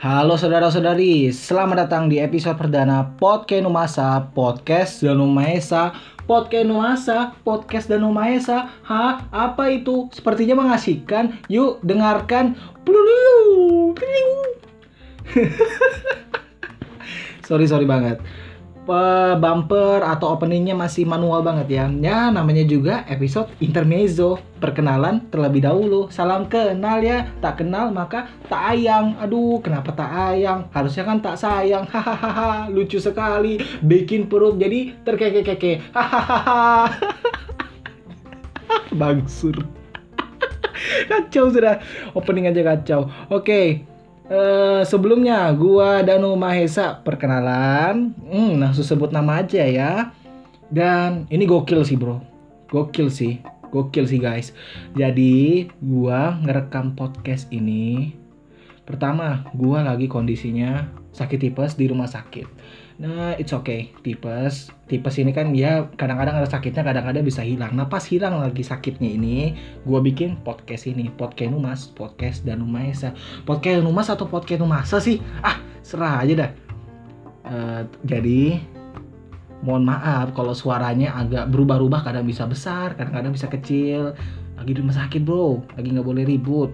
Halo saudara-saudari, selamat datang di episode perdana Podcast Numasa, Podcast Danu Maesa, Podcast Numasa, Podcast Danu Maesa. Hah, apa itu? Sepertinya mengasihkan. Yuk, dengarkan. Sorry, sorry banget. Pe- bumper atau openingnya masih manual banget ya. Ya, namanya juga episode intermezzo. Perkenalan terlebih dahulu. Salam kenal ya. Tak kenal maka tak ayang. Aduh, kenapa tak ayang? Harusnya kan tak sayang. Hahaha, lucu sekali. Bikin perut jadi terkeke-keke. Hahaha. Bangsur. kacau sudah. Opening aja kacau. Oke. Eh, sebelumnya gua Danu Mahesa perkenalan. Hmm, langsung sebut nama aja ya. Dan ini gokil sih, Bro. Gokil sih. Gokil sih, guys. Jadi, gua ngerekam podcast ini Pertama, gua lagi kondisinya sakit tipes di rumah sakit. Nah, it's okay. Tipes, tipes ini kan ya kadang-kadang ada sakitnya, kadang-kadang bisa hilang. Nah, pas hilang lagi sakitnya ini, gua bikin podcast ini, podcast Numas, podcast dan Numaesa. Podcast Numas atau podcast Numasa sih? Ah, serah aja dah. Eh, jadi mohon maaf kalau suaranya agak berubah-ubah kadang bisa besar kadang-kadang bisa kecil lagi di rumah sakit bro lagi nggak boleh ribut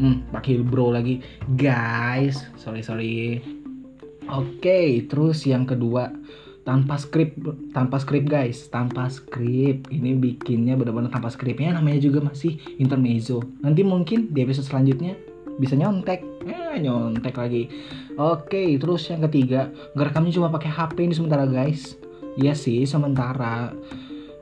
hmm pakai bro lagi guys sorry sorry oke terus yang kedua tanpa skrip tanpa skrip guys. Tanpa skrip. Ini bikinnya benar-benar tanpa skripnya namanya juga masih intermezzo. Nanti mungkin di episode selanjutnya bisa nyontek. Eh nyontek lagi. Oke terus yang ketiga. Ngerekamnya cuma pakai HP ini sementara guys. Iya sih sementara.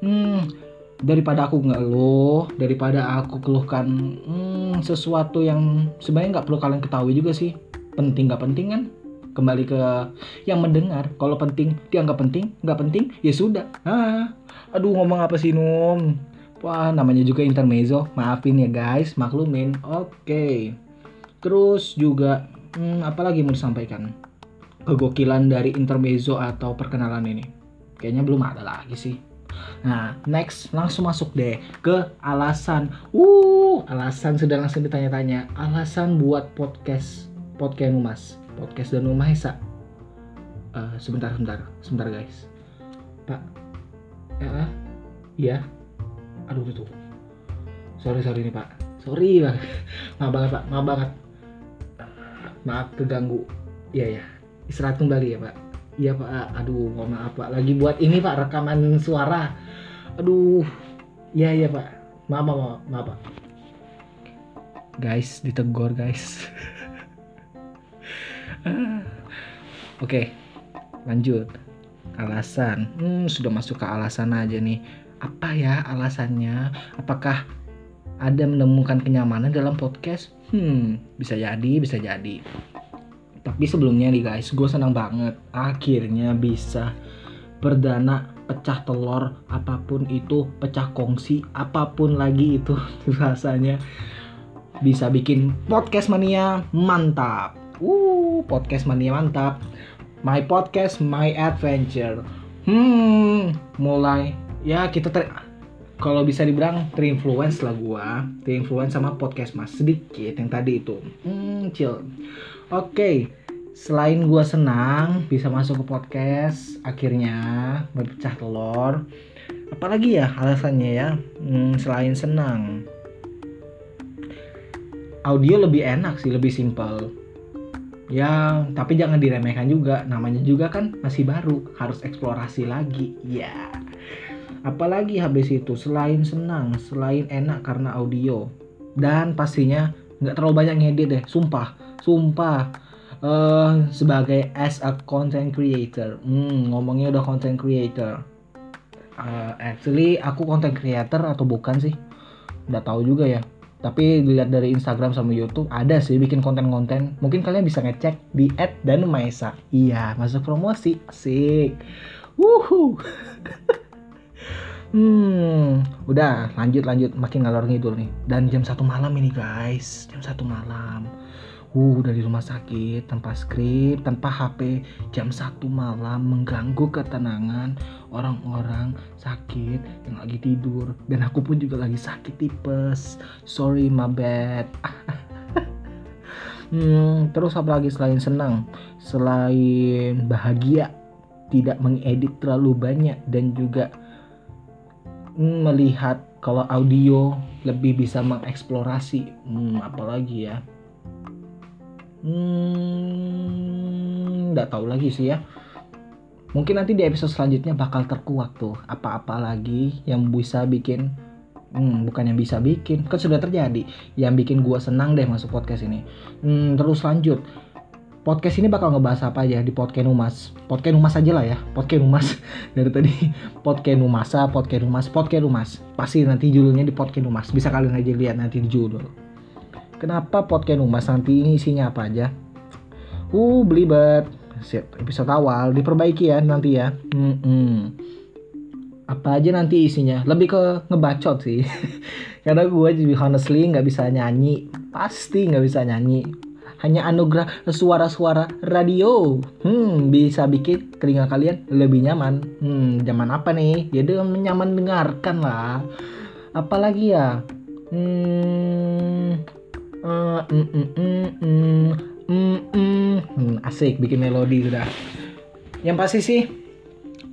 Hmm daripada aku ngeluh daripada aku keluhkan hmm, sesuatu yang sebenarnya nggak perlu kalian ketahui juga sih. Penting nggak penting kan kembali ke yang mendengar. Kalau penting dianggap penting. Nggak penting ya sudah. Ah aduh ngomong apa sih num? Wah namanya juga intermezzo maafin ya guys. Maklumin. Oke. Terus juga hmm, apa lagi mau disampaikan? Kegokilan dari intermezzo atau perkenalan ini. Kayaknya belum ada lagi sih. Nah, next langsung masuk deh ke alasan. Uh, alasan sudah langsung ditanya-tanya. Alasan buat podcast podcast Numas, podcast dan Numahesa. Eh, sebentar, sebentar, sebentar guys. Pak, ya, iya. Aduh, tuh. Sorry, sorry nih Pak. Sorry Pak. Maaf banget Pak, maaf banget. Maaf keganggu. Iya ya. Istirahat kembali ya Pak. Iya pak, aduh mohon maaf pak. Lagi buat ini pak rekaman suara. Aduh, iya iya pak. Maaf maaf maaf, maaf pak. Guys, ditegur guys. Oke, lanjut. Alasan, hmm, sudah masuk ke alasan aja nih. Apa ya alasannya? Apakah ada menemukan kenyamanan dalam podcast? Hmm, bisa jadi, bisa jadi. Tapi sebelumnya nih guys, gue senang banget akhirnya bisa perdana pecah telur apa pun itu, pecah kongsi apa pun lagi itu rasanya bisa bikin podcast mania mantap. Uh, podcast mania mantap. My podcast, my adventure. Hmm, mulai ya kita ter kalau bisa dibilang terinfluence lah gua, terinfluence sama podcast mas sedikit yang tadi itu. Hmm, chill. Oke, selain gua senang bisa masuk ke podcast, akhirnya berpecah telur. Apalagi ya alasannya ya? Hmm, selain senang, audio lebih enak sih, lebih simpel. Ya, tapi jangan diremehkan juga. Namanya juga kan masih baru, harus eksplorasi lagi. Ya. Apalagi habis itu selain senang, selain enak karena audio dan pastinya nggak terlalu banyak ngedit deh, sumpah, sumpah. eh sebagai as a content creator, hmm, ngomongnya udah content creator. Eh, actually aku content creator atau bukan sih? Nggak tahu juga ya. Tapi dilihat dari Instagram sama YouTube ada sih bikin konten-konten. Mungkin kalian bisa ngecek di @danumaesa. Iya, masuk promosi. Asik. Wuhu. Hmm, udah lanjut lanjut makin ngalor ngidul nih. Dan jam satu malam ini guys, jam satu malam. Uh, dari rumah sakit tanpa skrip, tanpa HP, jam satu malam mengganggu ketenangan orang-orang sakit yang lagi tidur dan aku pun juga lagi sakit tipes. Sorry my bad. Hmm, terus apa lagi selain senang, selain bahagia, tidak mengedit terlalu banyak dan juga melihat kalau audio lebih bisa mengeksplorasi. Hmm, apalagi ya? Hmm, nggak tahu lagi sih ya. Mungkin nanti di episode selanjutnya bakal terkuak tuh apa-apa lagi yang bisa bikin Hmm, bukan yang bisa bikin, kan sudah terjadi. Yang bikin gua senang deh masuk podcast ini. Hmm, terus lanjut. Podcast ini bakal ngebahas apa aja di podcast Umas. Podcast Umas aja lah ya. Podcast Umas dari tadi podcast Umasa, podcast Umas, podcast Umas. Pasti nanti judulnya di podcast Umas. Bisa kalian aja lihat nanti di judul. Kenapa podcast Umas nanti ini isinya apa aja? Uh, belibet. Episode awal diperbaiki ya nanti ya. Hmm, hmm apa aja nanti isinya? Lebih ke ngebacot sih. Karena gue jadi honestly nggak bisa nyanyi. Pasti nggak bisa nyanyi. Hanya anugerah suara-suara radio. Hmm bisa bikin telinga kalian lebih nyaman. Hmm zaman apa nih? Ya dengan nyaman dengarkan lah. Apalagi ya? Hmm uh, mm, mm, mm, mm, mm, mm. Hmm, asik bikin melodi sudah. Yang pasti sih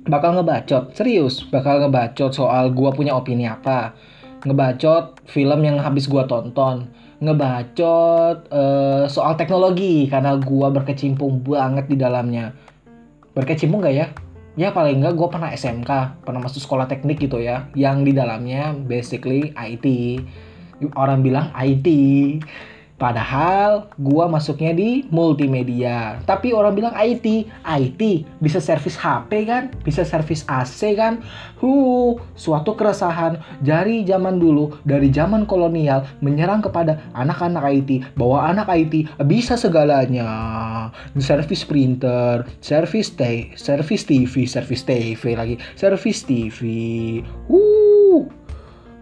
bakal ngebacot. Serius bakal ngebacot soal gua punya opini apa. Ngebacot film yang habis gua tonton. Ngebacot uh, soal teknologi karena gua berkecimpung banget di dalamnya. Berkecimpung gak ya? Ya paling enggak gue pernah SMK pernah masuk sekolah teknik gitu ya. Yang di dalamnya basically IT orang bilang IT Padahal gua masuknya di multimedia. Tapi orang bilang IT, IT bisa servis HP kan, bisa servis AC kan. Hu, suatu keresahan dari zaman dulu, dari zaman kolonial menyerang kepada anak-anak IT bahwa anak IT bisa segalanya. Servis printer, servis servis TV, servis TV lagi, servis TV. Uh,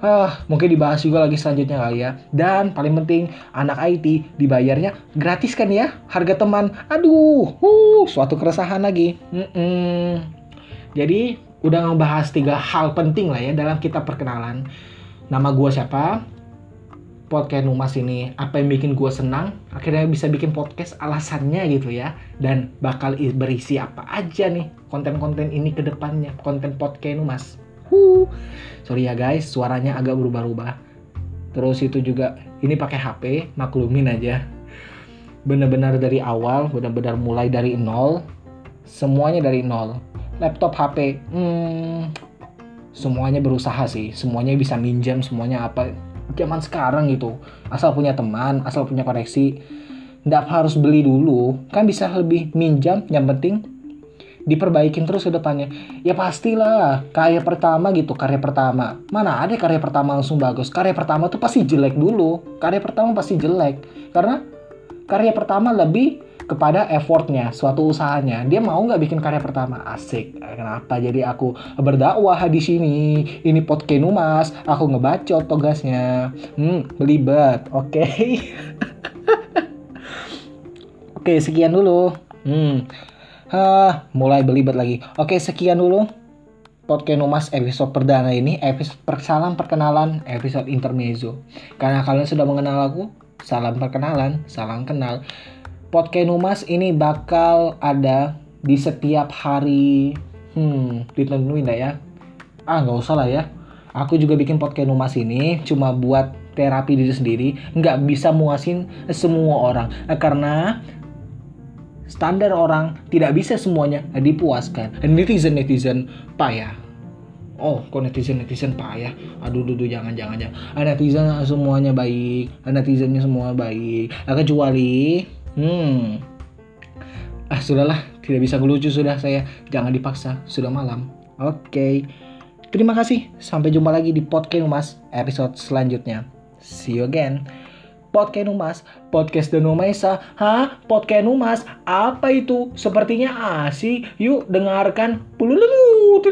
Ah, mungkin dibahas juga lagi selanjutnya kali ya. Dan paling penting, anak IT dibayarnya gratis kan ya? Harga teman, aduh, uh, suatu keresahan lagi. Mm -mm. Jadi, udah ngebahas tiga hal penting lah ya dalam kita perkenalan. Nama gue siapa? Podcast Numas ini, apa yang bikin gue senang? Akhirnya bisa bikin podcast alasannya gitu ya. Dan bakal berisi apa aja nih konten-konten ini ke depannya. Konten podcast Numas. Sorry ya guys, suaranya agak berubah-ubah. Terus itu juga ini pakai HP, maklumin aja. Bener-bener dari awal, bener-bener mulai dari nol. Semuanya dari nol. Laptop HP, hmm, semuanya berusaha sih. Semuanya bisa minjam, semuanya apa. Zaman sekarang gitu, asal punya teman, asal punya koneksi, nggak harus beli dulu. Kan bisa lebih minjam, yang penting diperbaikin terus ke depannya. Ya pastilah karya pertama gitu karya pertama. Mana ada karya pertama langsung bagus? Karya pertama tuh pasti jelek dulu. Karya pertama pasti jelek. Karena karya pertama lebih kepada effortnya suatu usahanya. Dia mau nggak bikin karya pertama? Asik. Kenapa jadi aku berdakwah di sini? Ini podcast mas aku ngebacot tugasnya. Hmm belibet. Oke. Okay. oke okay, sekian dulu. Hmm Hah, mulai belibet lagi. Oke, sekian dulu podcast Numas episode perdana ini, episode salam perkenalan, episode intermezzo. Karena kalian sudah mengenal aku, salam perkenalan, salam kenal. Podcast Numas ini bakal ada di setiap hari, hmm, ditentuin dah ya. Ah, nggak usah lah ya. Aku juga bikin podcast Numas ini cuma buat terapi diri sendiri, nggak bisa muasin semua orang. Karena standar orang tidak bisa semuanya dipuaskan. Netizen-netizen payah. Oh, kok netizen-netizen payah? Aduh, dudu jangan, jangan, jangan. Ah, netizen semuanya baik. Ah, netizennya semua baik. Ah, kecuali, hmm, ah sudahlah, tidak bisa ngelucu sudah saya. Jangan dipaksa, sudah malam. Oke. Okay. Terima kasih. Sampai jumpa lagi di podcast Mas episode selanjutnya. See you again. Podcast Numas, Podcast Denomesa. Hah? Podcast Numas? Apa itu? Sepertinya asik. Yuk dengarkan. Pululu,